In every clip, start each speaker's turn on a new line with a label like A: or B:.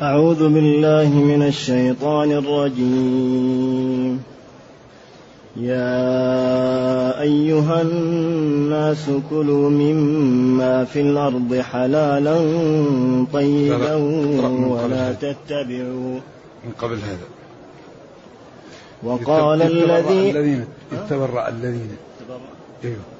A: أعوذ بالله من الشيطان الرجيم. يا أيها الناس كلوا مما في الأرض حلالا طيبا ولا تتبعوا.
B: من قبل هذا.
A: وقال الذي
B: الذين اتبرأ الذين. إيوه.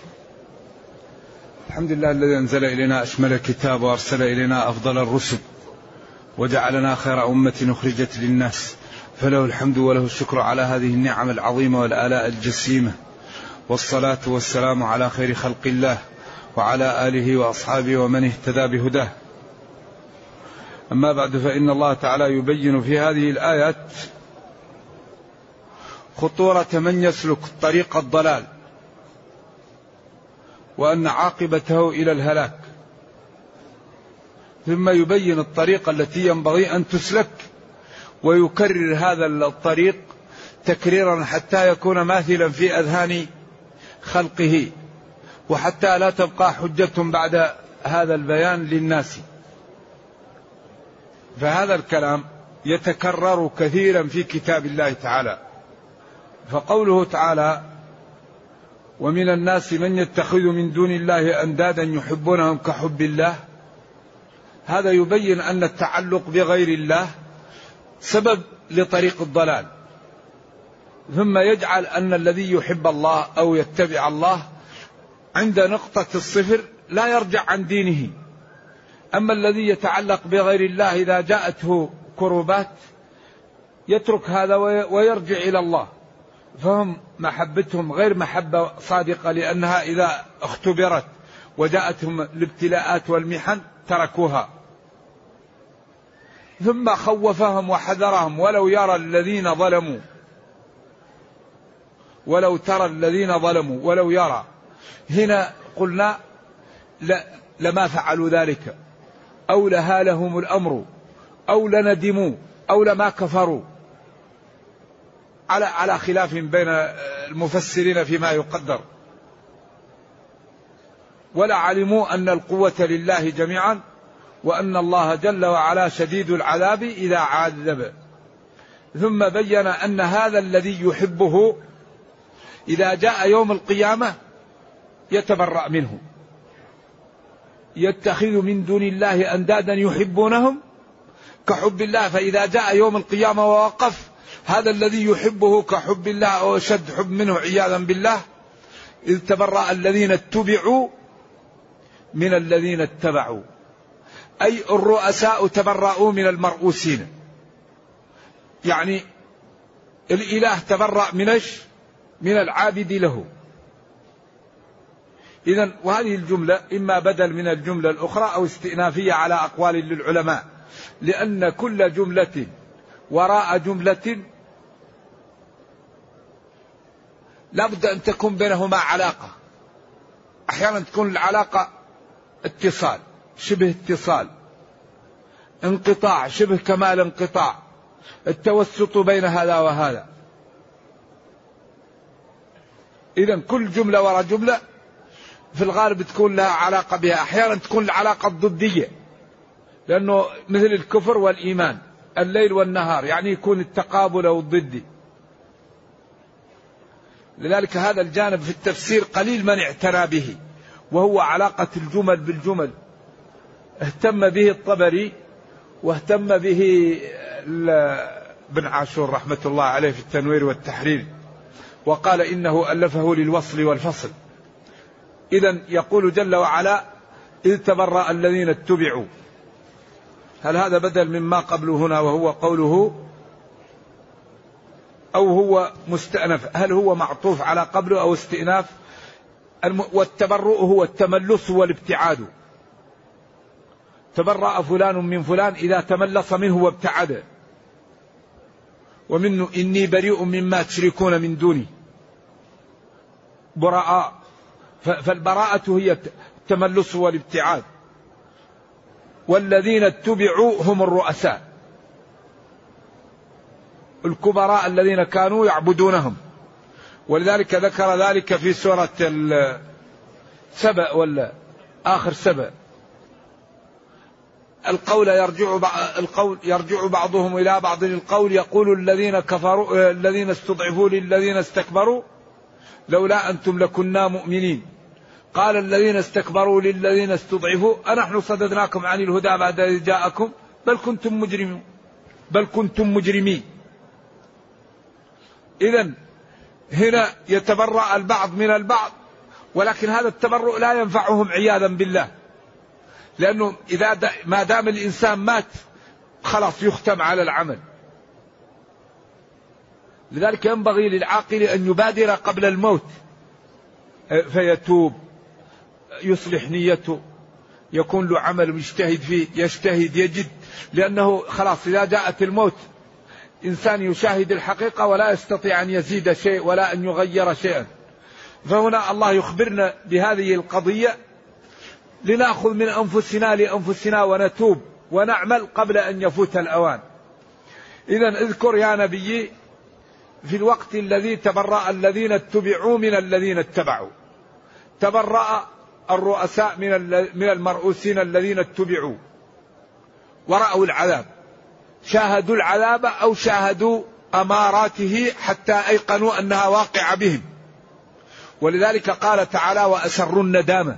B: الحمد لله الذي أنزل إلينا أشمل الكتاب وأرسل إلينا أفضل الرسل وجعلنا خير أمة أخرجت للناس فله الحمد وله الشكر على هذه النعم العظيمة والآلاء الجسيمة والصلاة والسلام على خير خلق الله وعلى آله وأصحابه ومن اهتدى بهداه. أما بعد فإن الله تعالى يبين في هذه الآيات خطورة من يسلك طريق الضلال. وأن عاقبته إلى الهلاك. ثم يبين الطريقة التي ينبغي أن تسلك ويكرر هذا الطريق تكريرا حتى يكون ماثلا في أذهان خلقه وحتى لا تبقى حجة بعد هذا البيان للناس. فهذا الكلام يتكرر كثيرا في كتاب الله تعالى. فقوله تعالى ومن الناس من يتخذ من دون الله أندادا يحبونهم كحب الله. هذا يبين أن التعلق بغير الله سبب لطريق الضلال. ثم يجعل أن الذي يحب الله أو يتبع الله عند نقطة الصفر لا يرجع عن دينه. أما الذي يتعلق بغير الله إذا جاءته كروبات يترك هذا ويرجع إلى الله. فهم محبتهم غير محبة صادقة لأنها إذا اختبرت وجاءتهم الابتلاءات والمحن تركوها. ثم خوفهم وحذرهم. ولو يرى الذين ظلموا ولو ترى الذين ظلموا ولو يرى. هنا قلنا لا لما فعلوا ذلك. أو لهالهم الأمر أو لندموا أو لما كفروا. على على خلاف بين المفسرين فيما يقدر. ولا علموا أن القوة لله جميعا وأن الله جل وعلا شديد العذاب إذا عذب. ثم بين أن هذا الذي يحبه إذا جاء يوم القيامة يتبرأ منه. يتخذ من دون الله أندادا يحبونهم. كحب الله فإذا جاء يوم القيامة ووقف هذا الذي يحبه كحب الله أو أشد حب منه عياذا بالله إذ تبرأ الذين اتبعوا من الذين اتبعوا. أي الرؤساء تبرأوا من المرؤوسين. يعني الإله تبرأ من من العابد له. إذا وهذه الجملة إما بدل من الجملة الأخرى أو استئنافية على أقوال للعلماء لأن كل جملة وراء جملة لابد أن تكون بينهما علاقة. أحيانا تكون العلاقة اتصال شبه اتصال. انقطاع شبه كمال انقطاع. التوسط بين هذا وهذا. إذا كل جملة وراء جملة في الغالب تكون لها علاقة بها. أحيانا تكون العلاقة الضدية لأنه مثل الكفر والإيمان الليل والنهار يعني يكون التقابل أو الضدي لذلك هذا الجانب في التفسير قليل من اعتنى به وهو علاقة الجمل بالجمل. اهتم به الطبري واهتم به ابن عاشور رحمة الله عليه في التنوير والتحرير وقال إنه ألفه للوصل والفصل. إذا يقول جل وعلا إذ تبرأ الذين اتبعوا هل هذا بدل مما قبله هنا وهو قوله أو هو مستأنف؟ هل هو معطوف على قبله أو استئناف؟ والتبرؤ هو التملص والابتعاد. تبرأ فلان من فلان إذا تملص منه وابتعد. ومنه إني بريء مما تشركون من دوني. براء. فالبراءة هي التملص والابتعاد. والذين اتبعوا هم الرؤساء. الكبراء الذين كانوا يعبدونهم. ولذلك ذكر ذلك في سورة سبأ ولا آخر سبأ. القول يرجع القول يرجع بعضهم إلى بعض. القول يقول الذين كفروا الذين استضعفوا للذين استكبروا لولا أنتم لكنا مؤمنين. قال الذين استكبروا للذين استضعفوا أنحن صددناكم عن الهدى بعد إذ جاءكم بل كنتم مجرمين. بل كنتم مجرمين. إذا هنا يتبرأ البعض من البعض ولكن هذا التبرؤ لا ينفعهم عياذا بالله. لأنه إذا ما دام الإنسان مات خلاص يختم على العمل. لذلك ينبغي للعاقل أن يبادر قبل الموت. فيتوب يصلح نيته يكون له عمل يجتهد فيه يجتهد يجد لأنه خلاص إذا جاءت الموت إنسان يشاهد الحقيقة ولا يستطيع أن يزيد شيء ولا أن يغير شيئا. فهنا الله يخبرنا بهذه القضية لنأخذ من أنفسنا لأنفسنا ونتوب ونعمل قبل أن يفوت الأوان. إذا اذكر يا نبي في الوقت الذي تبرأ الذين اتبعوا من الذين اتبعوا. تبرأ الرؤساء من المرؤوسين الذين اتبعوا. ورأوا العذاب. شاهدوا العذاب أو شاهدوا أماراته حتى أيقنوا أنها واقعة بهم. ولذلك قال تعالى وأسروا الندامة.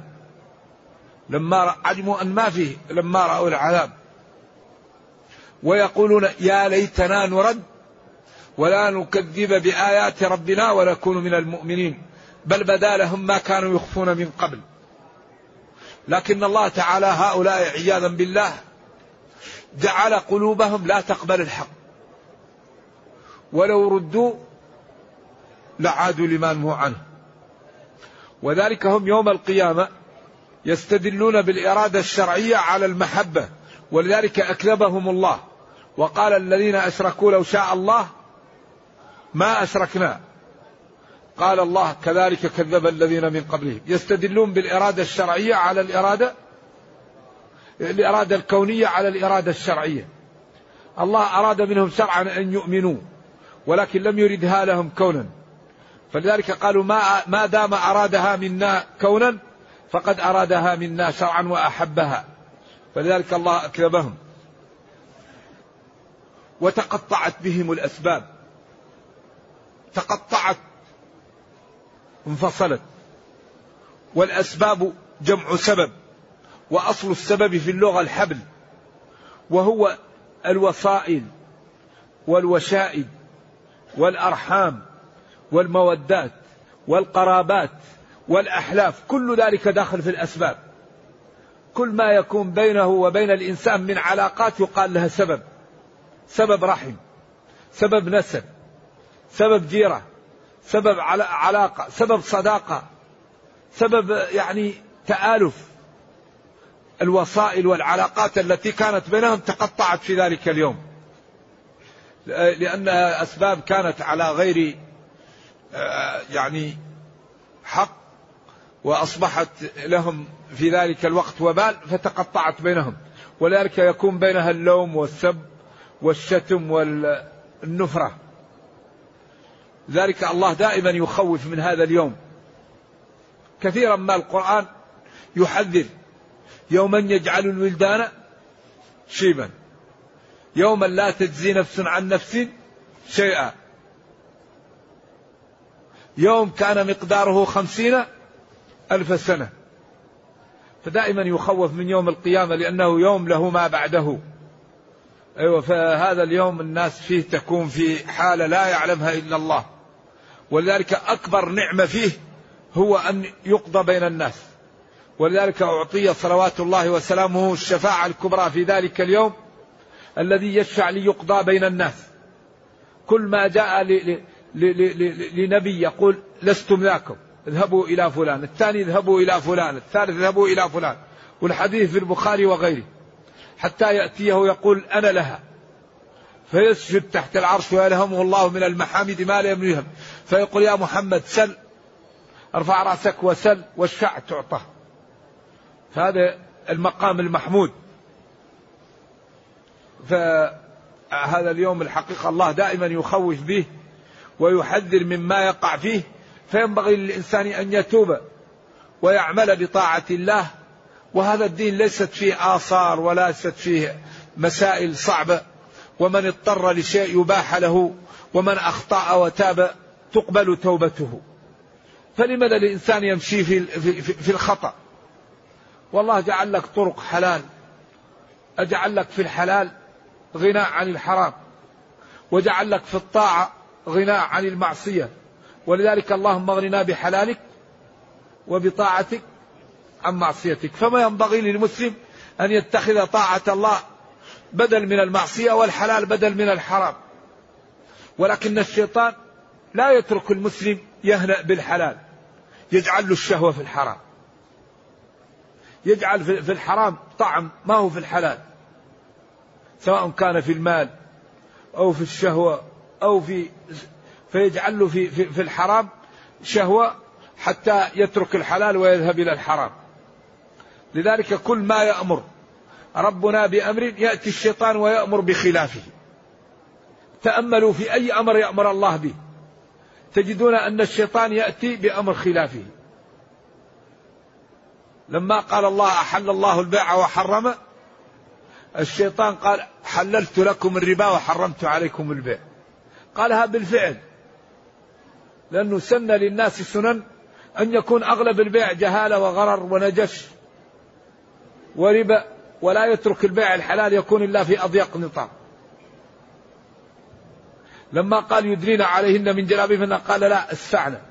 B: لما علموا أن ما فيه لما رأوا العذاب. ويقولون يا ليتنا نرد ولا نكذب بآيات ربنا ونكون من المؤمنين. بل بدا لهم ما كانوا يخفون من قبل. لكن الله تعالى هؤلاء عياذا بالله جعل قلوبهم لا تقبل الحق. ولو ردوا لعادوا لما نهوا عنه. وذلك هم يوم القيامة يستدلون بالإرادة الشرعية على المحبة ولذلك أكذبهم الله. وقال الذين أشركوا لو شاء الله ما أشركنا. قال الله كذلك كذب الذين من قبلهم. يستدلون بالإرادة الشرعية على الإرادة الإرادة الكونية على الإرادة الشرعية. الله أراد منهم شرعا أن يؤمنوا ولكن لم يردها لهم كونا. فلذلك قالوا ما ما دام أرادها منا كونا فقد أرادها منا شرعا وأحبها. فلذلك الله أكذبهم وتقطعت بهم الأسباب. تقطعت انفصلت. والأسباب جمع سبب. وأصل السبب في اللغة الحبل وهو الوسائل والوشائد والأرحام والمودات والقرابات والأحلاف كل ذلك داخل في الأسباب. كل ما يكون بينه وبين الإنسان من علاقات يقال لها سبب سبب رحم سبب نسب سبب جيرة سبب علاقة سبب صداقة سبب يعني تآلف. الوسائل والعلاقات التي كانت بينهم تقطعت في ذلك اليوم. لأنها أسباب كانت على غير يعني حق وأصبحت لهم في ذلك الوقت وبال فتقطعت بينهم. ولذلك يكون بينها اللوم والسب والشتم والنفرة. ذلك الله دائما يخوف من هذا اليوم. كثيرا ما القرآن يحذر يوما يجعل الولدان شيبا. يوما لا تجزي نفس عن نفس شيئا. يوم كان مقداره خمسين ألف سنة. فدائما يخوف من يوم القيامة لأنه يوم له ما بعده. أيوة فهذا اليوم الناس فيه تكون في حالة لا يعلمها إلا الله. ولذلك أكبر نعمة فيه هو أن يقضى بين الناس. ولذلك أعطي صلوات الله وسلامه الشفاعة الكبرى في ذلك اليوم الذي يشفع ليقضى بين الناس. كل ما جاء لنبي يقول لستم ذاكم اذهبوا إلى فلان الثاني اذهبوا إلى فلان الثالث اذهبوا إلى فلان والحديث في البخاري وغيره حتى يأتيه يقول أنا لها. فيسجد تحت العرش ويلهمه الله من المحامد ما لم يهم فيقول يا محمد سل ارفع رأسك وسل والشع تعطى. هذا المقام المحمود. فهذا اليوم الحقيقة الله دائما يخوف به ويحذر مما يقع فيه فينبغي للإنسان أن يتوب ويعمل بطاعة الله. وهذا الدين ليست فيه آثار ولا ليست فيه مسائل صعبة. ومن اضطر لشيء يباح له ومن أخطأ وتاب تقبل توبته. فلماذا الإنسان يمشي في, في, في الخطأ؟ والله جعل لك طرق حلال أجعل لك في الحلال غناء عن الحرام وجعل لك في الطاعة غناء عن المعصية. ولذلك اللهم اغننا بحلالك وبطاعتك عن معصيتك. فما ينبغي للمسلم أن يتخذ طاعة الله بدل من المعصية والحلال بدل من الحرام. ولكن الشيطان لا يترك المسلم يهنأ بالحلال يجعل له الشهوة في الحرام. يجعل في الحرام طعم ما هو في الحلال. سواء كان في المال أو في الشهوة أو في فيجعل له في, في, في الحرام شهوة حتى يترك الحلال ويذهب إلى الحرام. لذلك كل ما يأمر ربنا بأمر يأتي الشيطان ويأمر بخلافه. تأملوا في أي أمر يأمر الله به. تجدون أن الشيطان يأتي بأمر خلافه. لما قال الله أحل الله البيع وحرم الشيطان قال حللت لكم الربا وحرمت عليكم البيع. قالها بالفعل لأنه سن للناس سنن أن يكون أغلب البيع جهالة وغرر ونجش وربا ولا يترك البيع الحلال يكون إلا في أضيق نطاق. لما قال يدنين عليهن من جلابيبهن قال لا اسفعنا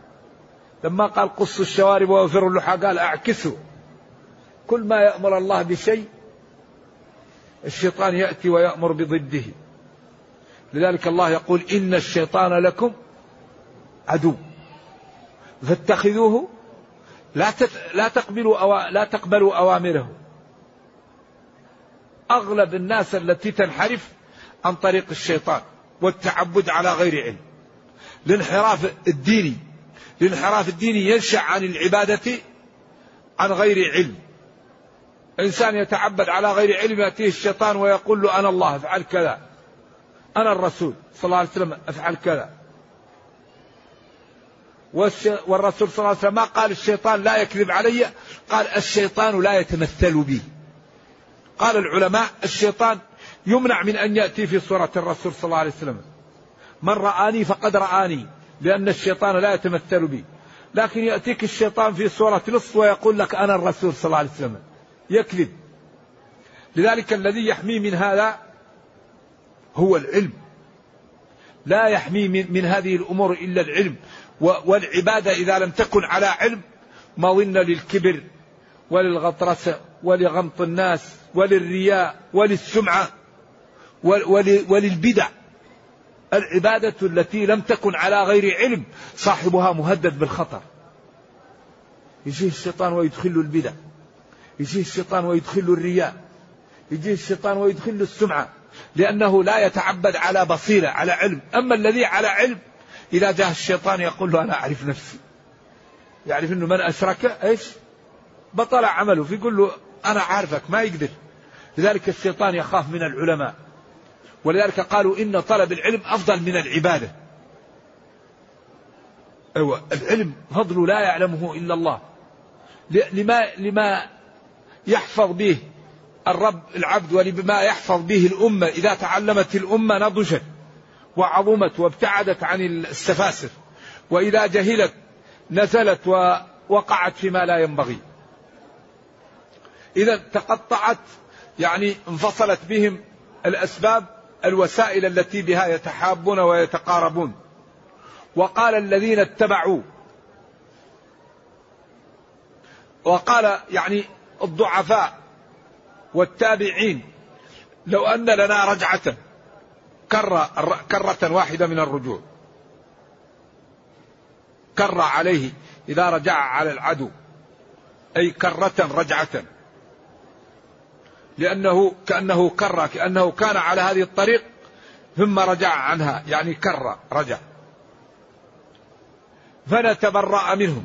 B: لما قال قصوا الشوارب ووفروا اللحى قال اعكسوا. كل ما يأمر الله بشيء الشيطان يأتي ويأمر بضده. لذلك الله يقول إن الشيطان لكم عدو. فاتخذوه لا لا تقبلوا أو لا تقبلوا أوامره. أغلب الناس التي تنحرف عن طريق الشيطان والتعبد على غير علم. الانحراف الديني الانحراف الديني ينشأ عن العبادة عن غير علم. إنسان يتعبد على غير علم يأتيه الشيطان ويقول له أنا الله أفعل كذا. أنا الرسول صلى الله عليه وسلم أفعل كذا. والرسول صلى الله عليه وسلم ما قال الشيطان لا يكذب علي قال الشيطان لا يتمثل بي. قال العلماء الشيطان يمنع من أن يأتي في صورة الرسول صلى الله عليه وسلم. من رآني فقد رآني لأن الشيطان لا يتمثل بي. لكن يأتيك الشيطان في صورة لص ويقول لك أنا الرسول صلى الله عليه وسلم. يكذب. لذلك الذي يحمي من هذا هو العلم. لا يحمي من, هذه الأمور إلا العلم. والعبادة إذا لم تكن على علم مظنة للكبر وللغطرسة ولغمط الناس وللرياء وللسمعة وللبدع. العبادة التي لم تكن على غير علم صاحبها مهدد بالخطر. يجيه الشيطان ويدخل البدع. يجيه الشيطان ويدخل الرياء يجيه الشيطان ويدخل السمعة لأنه لا يتعبد على بصيرة على علم. أما الذي على علم إذا جاء الشيطان يقول له أنا أعرف نفسي. يعرف أنه من أشرك إيش؟ بطل عمله. فيقول له أنا عارفك ما يقدر. لذلك الشيطان يخاف من العلماء. ولذلك قالوا إن طلب العلم أفضل من العبادة. أيوة العلم فضل لا يعلمه إلا الله. لما لما يحفظ به الرب العبد ولما يحفظ به الأمة إذا تعلمت الأمة نضجت وعظمت وابتعدت عن السفاسف وإذا جهلت نزلت ووقعت فيما لا ينبغي. إذا تقطعت يعني انفصلت بهم الأسباب الوسائل التي بها يتحابون ويتقاربون. وقال الذين اتبعوا وقال يعني الضعفاء والتابعين. لو أن لنا رجعة كرة كرة واحدة من الرجوع. كر عليه إذا رجع على العدو. أي كرة رجعة. لأنه كأنه كر كأنه كان على هذه الطريق ثم رجع عنها. يعني كر رجع. فنتبرأ منهم.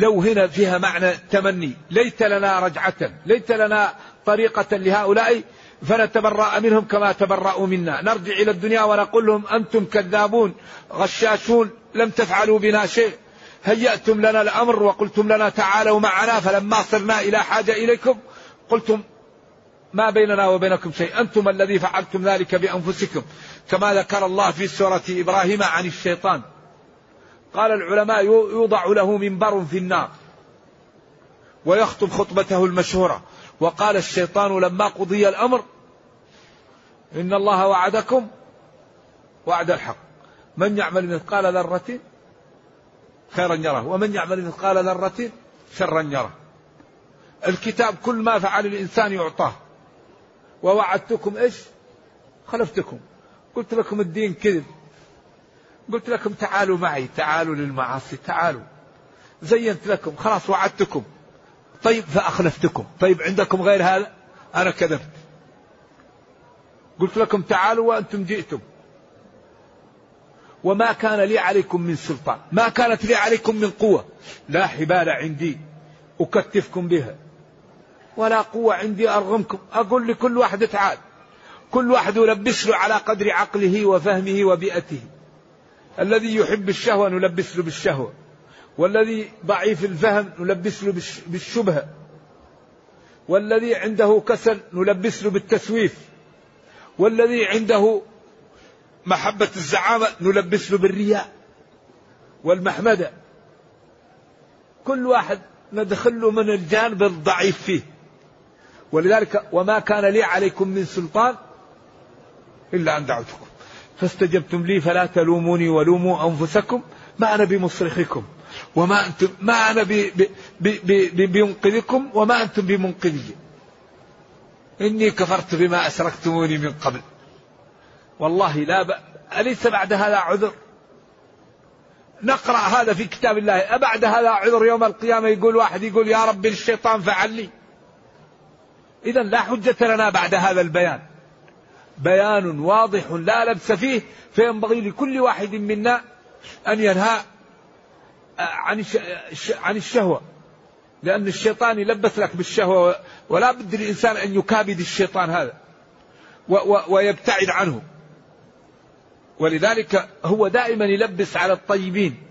B: لو هنا فيها معنى تمني ليت لنا رجعة ليت لنا طريقة لهؤلاء فنتبرأ منهم كما تبرأوا منا. نرجع إلى الدنيا ونقول لهم أنتم كذابون غشاشون لم تفعلوا بنا شيء. هيأتم لنا الأمر وقلتم لنا تعالوا معنا فلما صرنا إلى حاجة إليكم قلتم ما بيننا وبينكم شيء. أنتم الذي فعلتم ذلك بأنفسكم كما ذكر الله في سورة إبراهيم عن الشيطان. قال العلماء يوضع له منبر في النار ويخطب خطبته المشهورة. وقال الشيطان لما قضي الأمر إن الله وعدكم وعد الحق. من يعمل مثقال ذرة خيرا يره ومن يعمل مثقال ذرة شرا يره. الكتاب كل ما فعل الإنسان يعطاه. ووعدتكم إيش؟ خلفتكم. قلت لكم الدين كذب. قلت لكم تعالوا معي تعالوا للمعاصي تعالوا. زينت لكم خلاص وعدتكم. طيب فأخلفتكم. طيب عندكم غير هذا؟ أنا كذبت. قلت لكم تعالوا وأنتم جئتم. وما كان لي عليكم من سلطان. ما كانت لي عليكم من قوة. لا حبال عندي. أكتفكم بها. ولا قوة عندي أرغمكم. أقول لكل واحد تعال كل واحد يلبس له على قدر عقله وفهمه وبيئته. الذي يحب الشهوة نلبس له بالشهوة والذي ضعيف الفهم نلبس له بالشبهة والذي عنده كسل نلبس له بالتسويف والذي عنده محبة الزعامة نلبس له بالرياء والمحمدة. كل واحد ندخل له من الجانب الضعيف فيه. ولذلك وما كان لي عليكم من سلطان إلا أن دعوتكم. فاستجبتم لي فلا تلوموني ولوموا أنفسكم ما أنا بمصرخكم وما أنتم ما أنا بمنقذكم وما أنتم بمنقذي. إني كفرت بما أشركتموني من قبل. والله لا ب... أليس بعد هذا عذر؟ نقرأ هذا في كتاب الله. أبعد هذا عذر يوم القيامة؟ يقول واحد يقول يا رب الشيطان فعل لي. إذا لا حجة لنا بعد هذا البيان. بيان واضح لا لبس فيه فينبغي لكل واحد منا أن ينهى عن عن الشهوة. لأن الشيطان يلبس لك بالشهوة ولا بد للإنسان أن يكابد الشيطان هذا ويبتعد عنه. ولذلك هو دائما يلبس على الطيبين.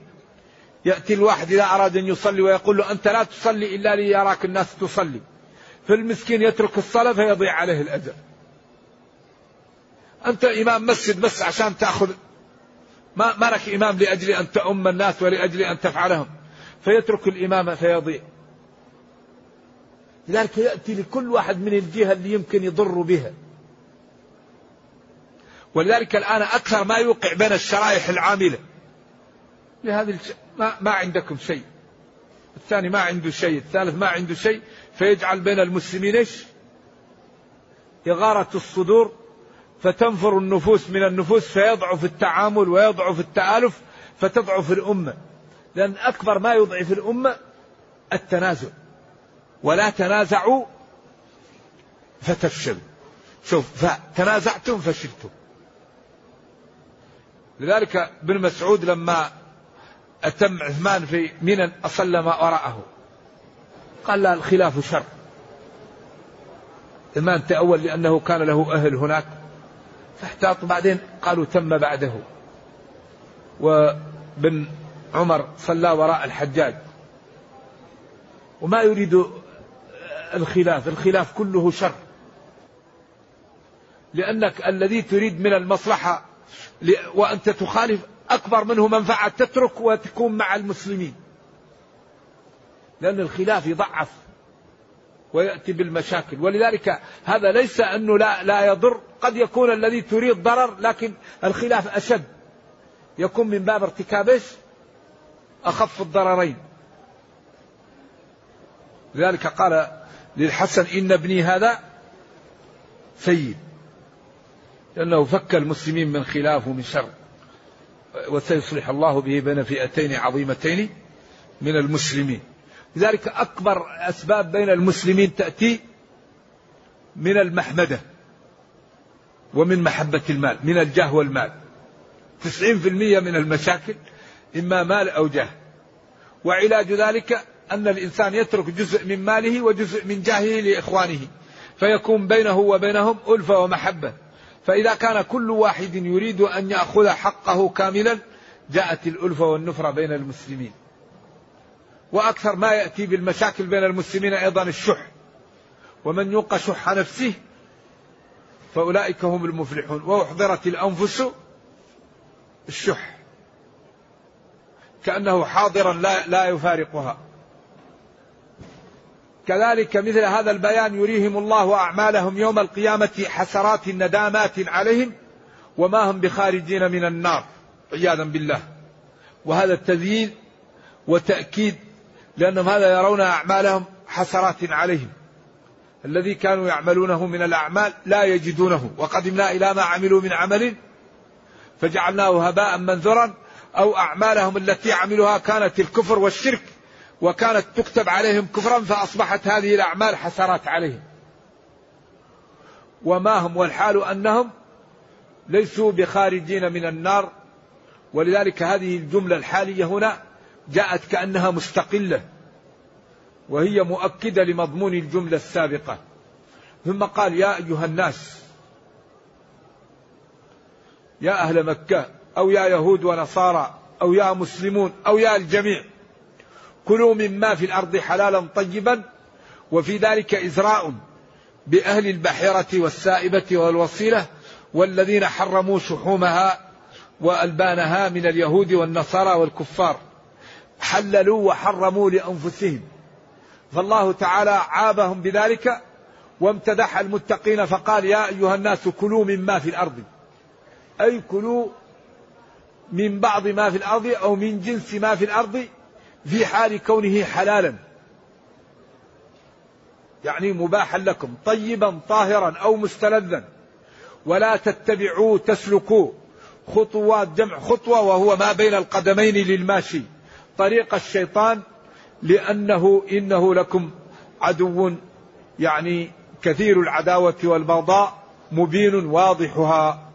B: يأتي الواحد إذا أراد أن يصلي ويقول له أنت لا تصلي إلا ليراك الناس تصلي. فالمسكين يترك الصلاة فيضيع عليه الأجر. أنت إمام مسجد بس عشان تأخذ ما, ما لك إمام لأجل أن تؤم الناس ولأجل أن تفعلهم. فيترك الإمامة فيضيع. لذلك يأتي لكل واحد من الجهة اللي يمكن يضر بها. ولذلك الآن أكثر ما يوقع بين الشرائح العاملة. لهذه الش... ما, ما عندكم شيء. الثاني ما عنده شيء الثالث ما عنده شيء. فيجعل بين المسلمين إيش؟ إغارة الصدور فتنفر النفوس من النفوس فيضعف التعامل ويضعف التآلف فتضعف الأمة. لأن أكبر ما يضعف الأمة التنازع. ولا تنازعوا فتفشلوا. شوف فتنازعتم فشلتم. لذلك ابن مسعود لما أتم عثمان في منى أصلى ما وراءه قال لا الخلاف شر. عثمان تأول لأنه كان له أهل هناك. فاحتاط. بعدين قالوا تم بعده. وبن عمر صلى وراء الحجاج. وما يريد الخلاف. الخلاف كله شر. لأنك الذي تريد من المصلحة وأنت تخالف أكبر منه منفعة تترك وتكون مع المسلمين. لأن الخلاف يضعف. ويأتي بالمشاكل. ولذلك هذا ليس أنه لا, لا يضر. قد يكون الذي تريد ضرر لكن الخلاف أشد. يكون من باب ارتكاب إيش؟ أخف الضررين. لذلك قال للحسن إن ابني هذا سيد. لأنه فك المسلمين من خلاف ومن شر. وسيصلح الله به بين فئتين عظيمتين من المسلمين. لذلك أكبر أسباب بين المسلمين تأتي من المحمدة ومن محبة المال من الجاه والمال. تسعين في المية من المشاكل إما مال أو جاه. وعلاج ذلك أن الإنسان يترك جزء من ماله وجزء من جاهه لإخوانه فيكون بينه وبينهم ألفة ومحبة. فإذا كان كل واحد يريد أن يأخذ حقه كاملا جاءت الألفة والنفرة بين المسلمين. وأكثر ما يأتي بالمشاكل بين المسلمين أيضا الشح. ومن يوق شح نفسه فأولئك هم المفلحون. وأحضرت الأنفس الشح. كأنه حاضرا لا, لا يفارقها. كذلك مثل هذا البيان يريهم الله أعمالهم يوم القيامة حسرات ندامات عليهم وما هم بخارجين من النار. عياذا بالله. وهذا التذييل وتأكيد لأنهم هذا يرون أعمالهم حسرات عليهم. الذي كانوا يعملونه من الأعمال لا يجدونه. وقدمنا إلى ما عملوا من عمل فجعلناه هباء منثورا أو أعمالهم التي عملوها كانت الكفر والشرك وكانت تكتب عليهم كفرا فأصبحت هذه الأعمال حسرات عليهم. وما هم والحال أنهم ليسوا بخارجين من النار. ولذلك هذه الجملة الحالية هنا جاءت كأنها مستقلة وهي مؤكدة لمضمون الجملة السابقة. ثم قال يا أيها الناس يا أهل مكة أو يا يهود ونصارى أو يا مسلمون أو يا الجميع كلوا مما في الأرض حلالا طيبا وفي ذلك إزراء بأهل البحيرة والسائبة والوصيلة والذين حرموا شحومها وألبانها من اليهود والنصارى والكفار. حللوا وحرموا لأنفسهم. فالله تعالى عابهم بذلك وامتدح المتقين فقال يا أيها الناس كلوا مما في الأرض. أي كلوا من بعض ما في الأرض أو من جنس ما في الأرض في حال كونه حلالا. يعني مباحا لكم طيبا طاهرا أو مستلذا. ولا تتبعوا تسلكوا. خطوات جمع خطوة وهو ما بين القدمين للماشي. طريق الشيطان لأنه إنه لكم عدو يعني كثير العداوة والبغضاء مبين واضحها.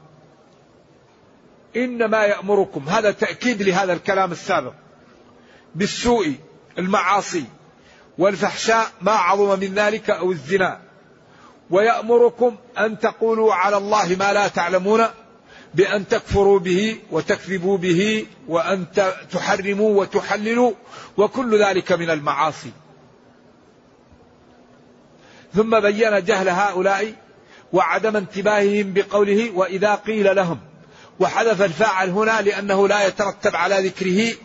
B: إنما يأمركم هذا تأكيد لهذا الكلام السابق بالسوء المعاصي والفحشاء ما عظم من ذلك أو الزنا. ويأمركم أن تقولوا على الله ما لا تعلمون. بأن تكفروا به وتكذبوا به وأن تحرموا وتحللوا وكل ذلك من المعاصي. ثم بين جهل هؤلاء وعدم انتباههم بقوله وإذا قيل لهم. وحذف الفاعل هنا لأنه لا يترتب على ذكره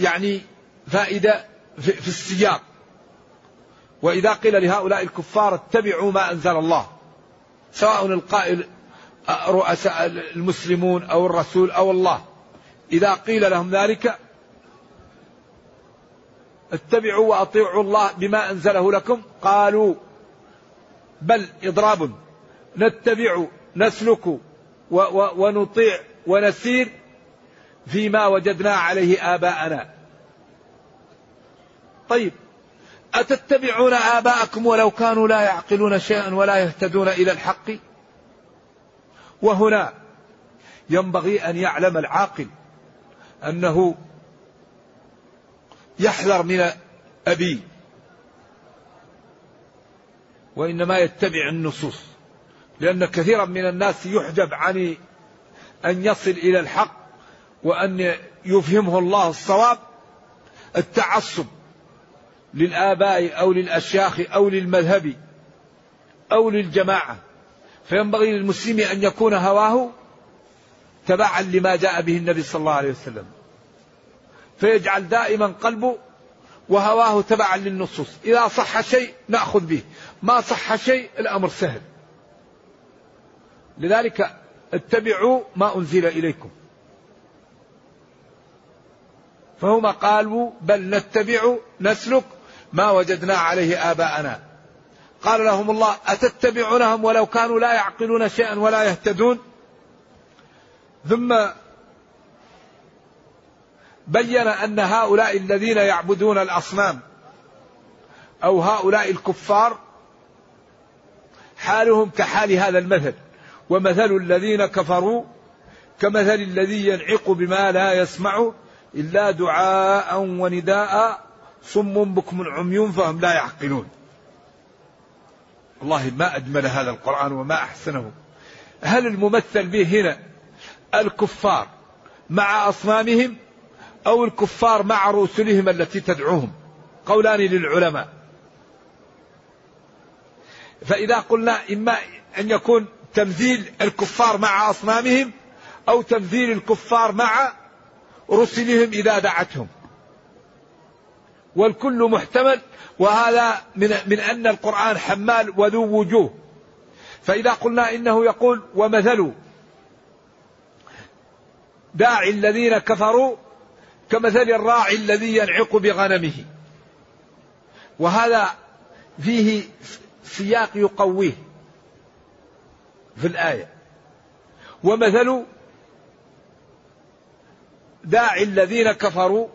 B: يعني فائدة في السياق. وإذا قيل لهؤلاء الكفار اتبعوا ما أنزل الله. سواء القائل رؤساء المسلمون أو الرسول أو الله. إذا قيل لهم ذلك اتبعوا وأطيعوا الله بما أنزله لكم. قالوا بل إضراب. نتبع نسلك ونطيع ونسير فيما وجدنا عليه آباءنا. طيب أتتبعون آباءكم ولو كانوا لا يعقلون شيئا ولا يهتدون إلى الحق؟ وهنا ينبغي أن يعلم العاقل أنه يحذر من أبيه وإنما يتبع النصوص لأن كثيرا من الناس يحجب عن أن يصل إلى الحق وأن يفهمه الله الصواب التعصب للآباء أو للأشياخ أو للمذهب أو للجماعة. فينبغي للمسلم أن يكون هواه تبعا لما جاء به النبي صلى الله عليه وسلم. فيجعل دائما قلبه وهواه تبعا للنصوص. إذا صح شيء نأخذ به. ما صح شيء الأمر سهل. لذلك اتبعوا ما أنزل إليكم. فهم قالوا بل نتبع نسلك ما وجدنا عليه آباءنا. قال لهم الله أتتبعونهم ولو كانوا لا يعقلون شيئا ولا يهتدون؟ ثم بين أن هؤلاء الذين يعبدون الأصنام أو هؤلاء الكفار حالهم كحال هذا المثل. ومثل الذين كفروا كمثل الذي ينعق بما لا يسمع إلا دعاء ونداء صم بكم عمي فهم لا يعقلون. والله ما أجمل هذا القرآن وما أحسنه. هل الممثل به هنا الكفار مع أصنامهم أو الكفار مع رسلهم التي تدعوهم؟ قولان للعلماء. فإذا قلنا إما أن يكون تمثيل الكفار مع أصنامهم أو تمثيل الكفار مع رسلهم إذا دعتهم. والكل محتمل وهذا من, من أن القرآن حمال وذو وجوه. فإذا قلنا إنه يقول ومثل داعي الذين كفروا كمثل الراعي الذي ينعق بغنمه. وهذا فيه سياق يقويه في الآية. ومثل داعي الذين كفروا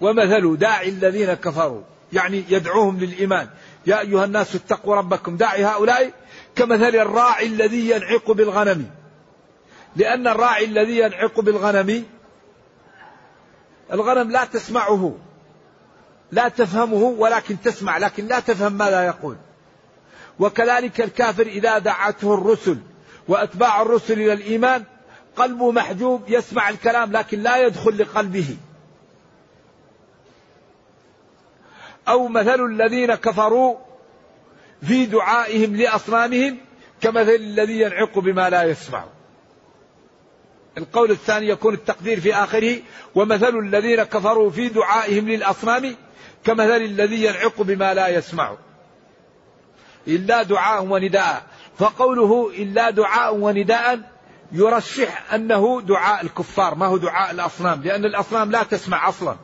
B: ومثل داعي الذين كفروا يعني يدعوهم للإيمان. يا أيها الناس اتقوا ربكم. داعي هؤلاء كمثل الراعي الذي ينعق بالغنم. لأن الراعي الذي ينعق بالغنم الغنم لا تسمعه لا تفهمه ولكن تسمع لكن لا تفهم ماذا يقول. وكذلك الكافر إذا دعته الرسل وأتباع الرسل إلى الإيمان قلبه محجوب يسمع الكلام لكن لا يدخل لقلبه. أو مثل الذين كفروا في دعائهم لأصنامهم كمثل الذي ينعق بما لا يسمع. القول الثاني يكون التقدير في آخره ومثل الذين كفروا في دعائهم للأصنام كمثل الذي ينعق بما لا يسمع. إلا دعاء ونداء. فقوله إلا دعاء ونداء يرشح أنه دعاء الكفار ما هو دعاء الأصنام لأن الأصنام لا تسمع أصلا.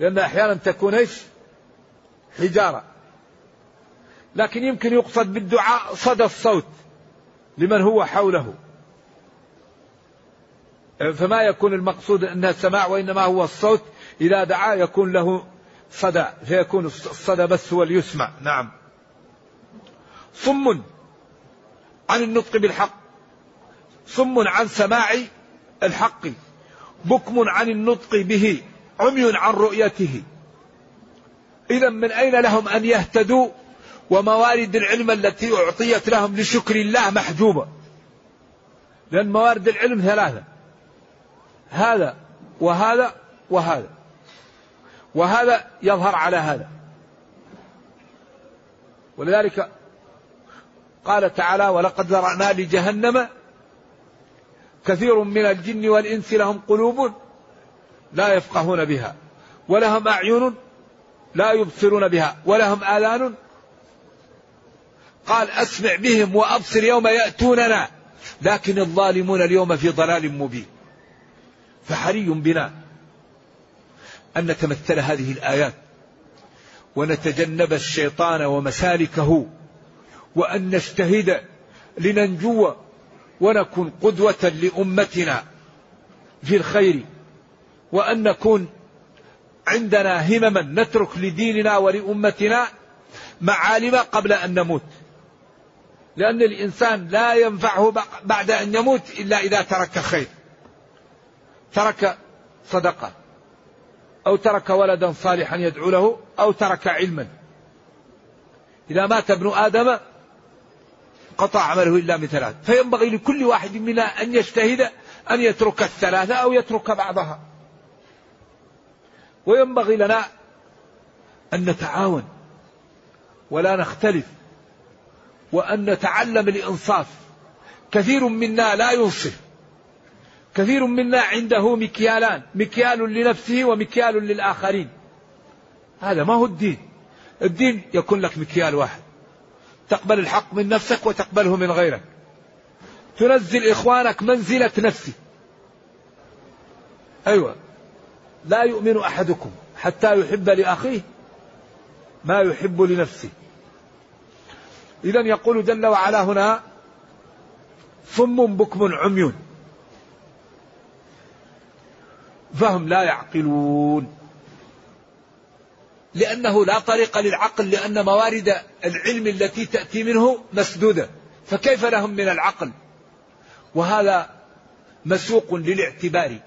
B: لأن أحيانا تكون إيش؟ حجارة. لكن يمكن يقصد بالدعاء صدى الصوت لمن هو حوله. فما يكون المقصود أنها السماع وإنما هو الصوت إذا دعا يكون له صدى فيكون الصدى بس هو اللي يسمع نعم. صم عن النطق بالحق. صم عن سماع الحق. بكم عن النطق به. عمي عن رؤيته. إذا من أين لهم أن يهتدوا؟ وموارد العلم التي أعطيت لهم لشكر الله محجوبة. لأن موارد العلم ثلاثة. هذا وهذا وهذا. وهذا يظهر على هذا. ولذلك قال تعالى ولقد ذرأنا لجهنم كثير من الجن والإنس لهم قلوب لا يفقهون بها ولهم أعين لا يبصرون بها ولهم آذان. قال أسمع بهم وأبصر يوم يأتوننا. لكن الظالمون اليوم في ضلال مبين. فحري بنا أن نتمثل هذه الآيات. ونتجنب الشيطان ومسالكه. وأن نجتهد لننجو ونكون قدوة لأمتنا في الخير. وأن نكون عندنا همما نترك لديننا ولأمتنا معالم قبل أن نموت. لأن الإنسان لا ينفعه بعد أن يموت إلا إذا ترك خير. ترك صدقة. أو ترك ولدا صالحا يدعو له أو ترك علما. إذا مات ابن آدم قطع عمله إلا من ثلاث فينبغي لكل واحد منا أن يجتهد أن يترك الثلاثة أو يترك بعضها. وينبغي لنا أن نتعاون ولا نختلف وأن نتعلم الإنصاف. كثير منا لا ينصف. كثير منا عنده مكيالان مكيال لنفسه ومكيال للآخرين. هذا ما هو الدين. الدين يكون لك مكيال واحد. تقبل الحق من نفسك وتقبله من غيرك. تنزل إخوانك منزلة نفسي. أيوة. لا يؤمن أحدكم حتى يحب لأخيه ما يحب لنفسه. إذا يقول جل وعلا هنا صم بكم عمي. فهم لا يعقلون. لأنه لا طريق للعقل لأن موارد العلم التي تأتي منه مسدودة. فكيف لهم من العقل؟ وهذا مسوق للاعتبار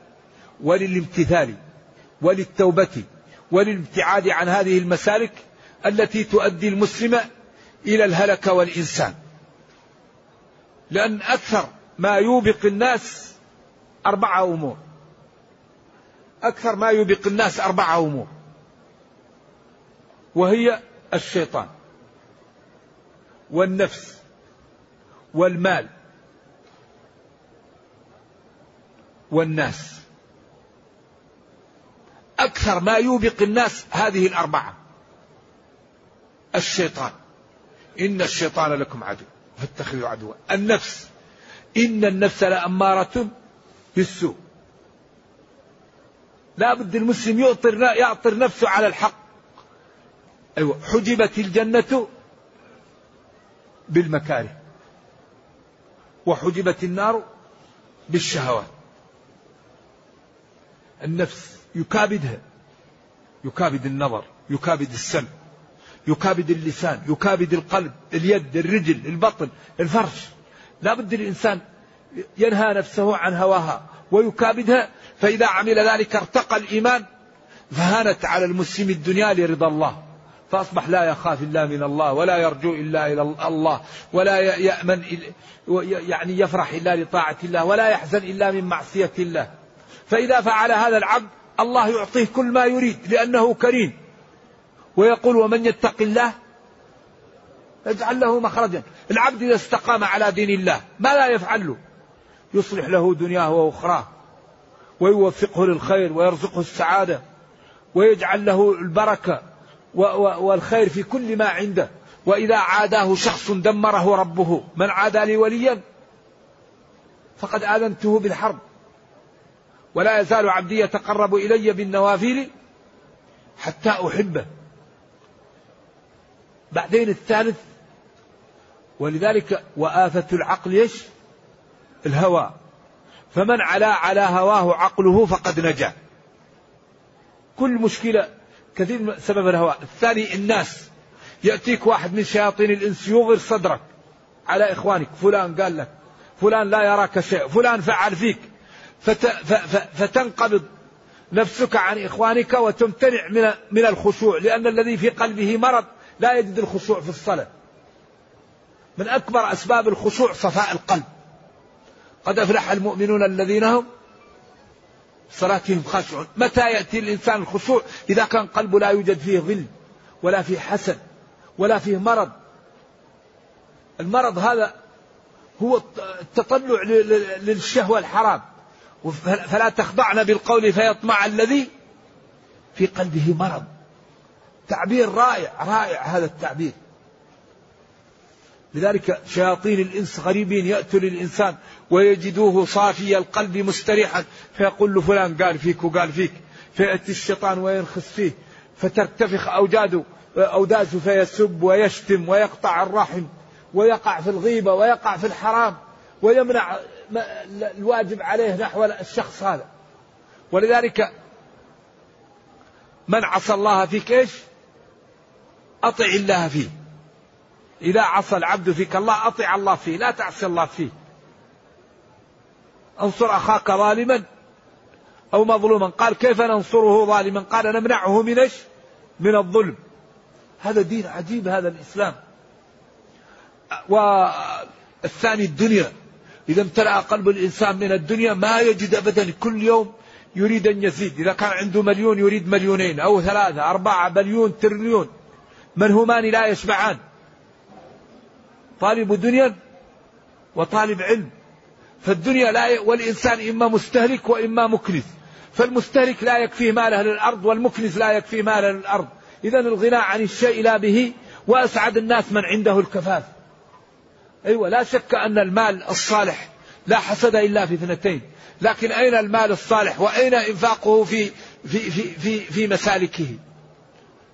B: وللامتثال. وللتوبة وللابتعاد عن هذه المسالك التي تؤدي المسلم إلى الهلكة والإنسان. لأن أكثر ما يوبق الناس أربعة أمور. أكثر ما يوبق الناس أربعة أمور. وهي الشيطان والنفس والمال والناس. أكثر ما يوبق الناس هذه الأربعة. الشيطان. إن الشيطان لكم عدو. فاتخذوا عدوا. النفس. إن النفس لأمارة بالسوء. لا بد المسلم يعطر, يعطر نفسه على الحق. أيوة. حجبت الجنة بالمكاره. وحجبت النار بالشهوات. النفس يكابدها. يكابد النظر يكابد السمع يكابد اللسان يكابد القلب اليد الرجل البطن الفرش. لا بد الإنسان ينهى نفسه عن هواها ويكابدها. فإذا عمل ذلك ارتقى الإيمان فهانت على المسلم الدنيا لرضا الله. فأصبح لا يخاف إلا من الله ولا يرجو إلا إلى الله ولا يأمن يعني يفرح إلا لطاعة الله ولا يحزن إلا من معصية الله. فإذا فعل هذا العبد الله يعطيه كل ما يريد لأنه كريم. ويقول ومن يتق الله يجعل له مخرجا. العبد إذا استقام على دين الله ما لا يفعل له. يصلح له دنياه وأخراه. ويوفقه للخير ويرزقه السعادة. ويجعل له البركة والخير في كل ما عنده. وإذا عاداه شخص دمره ربه من عادى لي وليا فقد آذنته بالحرب. ولا يزال عبدي يتقرب إلي بالنوافل حتى أحبه. بعدين الثالث ولذلك وآفة العقل إيش؟ الهوى. فمن علا على هواه عقله فقد نجا. كل مشكلة كثير سبب الهوى. الثاني الناس. يأتيك واحد من شياطين الإنس يغر صدرك على إخوانك. فلان قال لك فلان لا يراك شيء فلان فعل فيك. فتنقبض نفسك عن إخوانك وتمتنع من, من الخشوع لأن الذي في قلبه مرض لا يجد الخشوع في الصلاة. من أكبر أسباب الخشوع صفاء القلب. قد أفلح المؤمنون الذين هم صلاتهم خاشعون. متى يأتي الإنسان الخشوع؟ إذا كان قلبه لا يوجد فيه ظل ولا فيه حسد ولا فيه مرض. المرض هذا هو التطلع للشهوة الحرام. فلا تخضعن بالقول فيطمع الذي في قلبه مرض. تعبير رائع رائع هذا التعبير. لذلك شياطين الإنس غريبين يأتوا للإنسان ويجدوه صافي القلب مستريحا. فيقول له فلان قال فيك وقال فيك. فيأتي الشيطان وينخس فيه. فترتفخ أوجاده أودازه فيسب ويشتم ويقطع الرحم. ويقع في الغيبة ويقع في الحرام. ويمنع الواجب عليه نحو الشخص هذا. ولذلك من عصى الله فيك إيش؟ أطع الله فيه. إذا عصى العبد فيك الله أطع الله فيه لا تعصي الله فيه. انصر أخاك ظالما أو مظلوما. قال كيف ننصره ظالما؟ قال نمنعه من إيش؟ من الظلم. هذا دين عجيب هذا الإسلام. والثاني الدنيا. إذا امتلأ قلب الإنسان من الدنيا ما يجد أبدا. كل يوم يريد أن يزيد. إذا كان عنده مليون يريد مليونين أو ثلاثة أربعة مليون تريليون. منهومان لا يشبعان. طالب دنيا وطالب علم. فالدنيا لا ي... والإنسان إما مستهلك وإما مكنز فالمستهلك لا يكفيه ماله للأرض والمكنز لا يكفيه ماله للأرض. إذا الغناء عن الشيء لا به وأسعد الناس من عنده الكفاف. أيوة لا شك أن المال الصالح لا حسد إلا في اثنتين. لكن أين المال الصالح؟ وأين إنفاقه في في في في, في مسالكه؟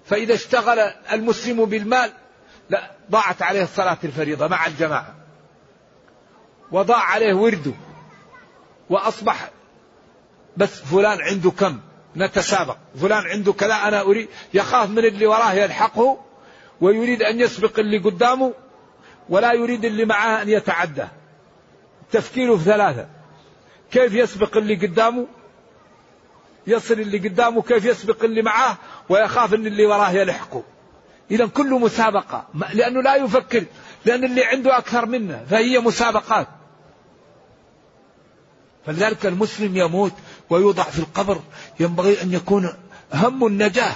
B: فإذا اشتغل المسلم بالمال لا ضاعت عليه الصلاة الفريضة مع الجماعة. وضاع عليه ورده. وأصبح بس فلان عنده كم؟ نتسابق. فلان عنده كذا أنا أريد يخاف من اللي وراه يلحقه ويريد أن يسبق اللي قدامه ولا يريد اللي معاه أن يتعدى. تفكيره في ثلاثة. كيف يسبق اللي قدامه؟ يصل اللي قدامه كيف يسبق اللي معاه؟ ويخاف إن اللي وراه يلحقه. اذا كله مسابقة لأنه لا يفكر لأن اللي عنده أكثر منه فهي مسابقات. فلذلك المسلم يموت ويوضع في القبر. ينبغي أن يكون هم النجاة.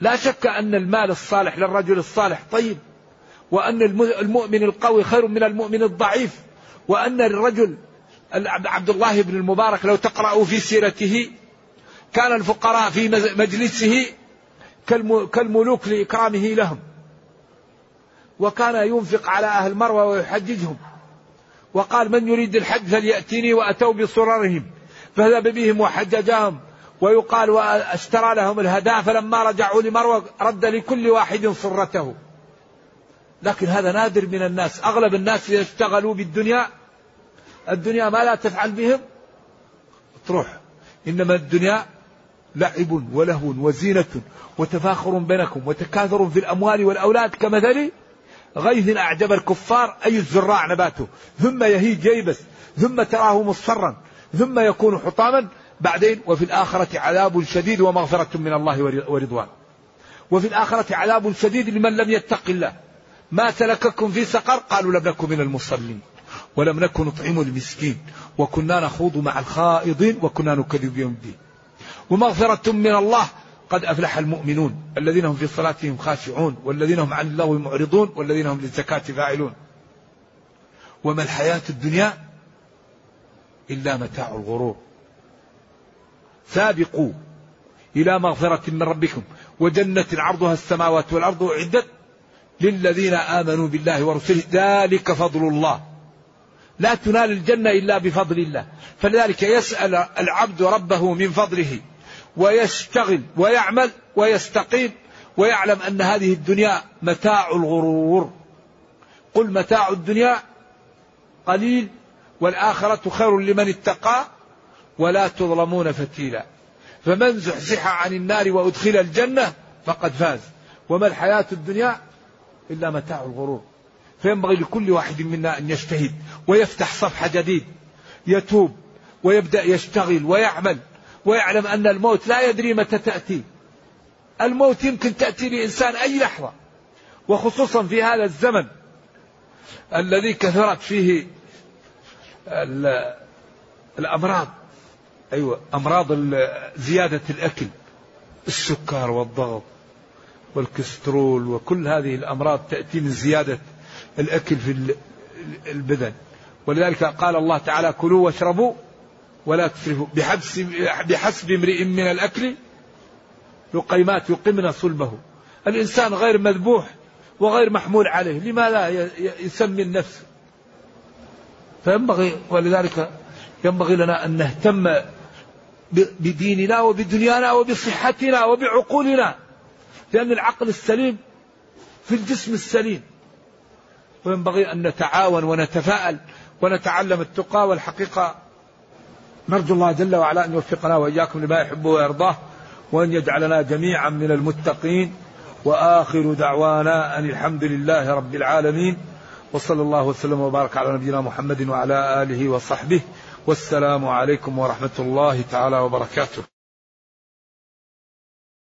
B: لا شك أن المال الصالح للرجل الصالح طيب وأن المؤمن القوي خير من المؤمن الضعيف. وأن الرجل عبد الله بن المبارك لو تقرأوا في سيرته كان الفقراء في مجلسه كالملوك لإكرامه لهم. وكان ينفق على أهل مروة ويحججهم. وقال من يريد الحج فليأتيني وأتوا بصررهم. فذهب بهم وحججهم. ويقال واشترى لهم الهداة فلما رجعوا لمروة رد لكل واحد صرته. لكن هذا نادر من الناس. أغلب الناس يشتغلوا بالدنيا. الدنيا ما لا تفعل بهم. تروح. إنما الدنيا لعب ولهو وزينة وتفاخر بينكم وتكاثر في الأموال والأولاد. كمثل غيث أعجب الكفار. أي الزراع نباته. ثم يهيج ييبس. ثم تراه مصفرا. ثم يكون حطاما. بعدين وفي الآخرة عذاب شديد ومغفرة من الله ورضوان. وفي الآخرة عذاب شديد لمن لم يتق الله. ما سلككم في سقر؟ قالوا لم نكن من المصلين ولم نكن نطعم المسكين وكنا نخوض مع الخائضين وكنا نكذب بيوم الدين. ومغفرة من الله قد أفلح المؤمنون الذين هم في صلاتهم خاشعون والذين هم عن الله معرضون والذين هم للزكاة فاعلون. وما الحياة الدنيا إلا متاع الغرور. سابقوا إلى مغفرة من ربكم. وجنة عرضها السماوات والأرض أعدت للذين آمنوا بالله ورسله. ذلك فضل الله. لا تنال الجنة إلا بفضل الله. فلذلك يسأل العبد ربه من فضله ويشتغل ويعمل ويستقيم ويعلم أن هذه الدنيا متاع الغرور. قل متاع الدنيا قليل والآخرة خير لمن اتقى ولا تظلمون فتيلا. فمن زحزح عن النار وأدخل الجنة فقد فاز. وما الحياة الدنيا إلا متاع الغرور. فينبغي لكل واحد منا أن يجتهد ويفتح صفحة جديد يتوب ويبدأ يشتغل ويعمل ويعلم أن الموت لا يدري متى تأتي. الموت يمكن تأتي لإنسان أي لحظة وخصوصا في هذا الزمن الذي كثرت فيه الأمراض. أيوة أمراض زيادة الأكل السكر والضغط والكسترول وكل هذه الأمراض تأتي من زيادة الأكل في البدن. ولذلك قال الله تعالى كلوا واشربوا ولا تسرفوا. بحسب, بحسب امرئ من الأكل لقيمات يقمن صلبه. الإنسان غير مذبوح وغير محمول عليه. لماذا يسمي النفس؟ فينبغي ولذلك ينبغي لنا أن نهتم بديننا وبدنيانا وبصحتنا وبعقولنا. لأن العقل السليم في الجسم السليم. وينبغي أن نتعاون ونتفاءل ونتعلم التقى والحقيقة. نرجو الله جل وعلا أن يوفقنا وإياكم لما يحبه ويرضاه وأن يجعلنا جميعا من المتقين. وآخر دعوانا أن الحمد لله رب العالمين. وصلى الله وسلم وبارك على نبينا محمد وعلى آله وصحبه. والسلام عليكم ورحمة الله تعالى وبركاته.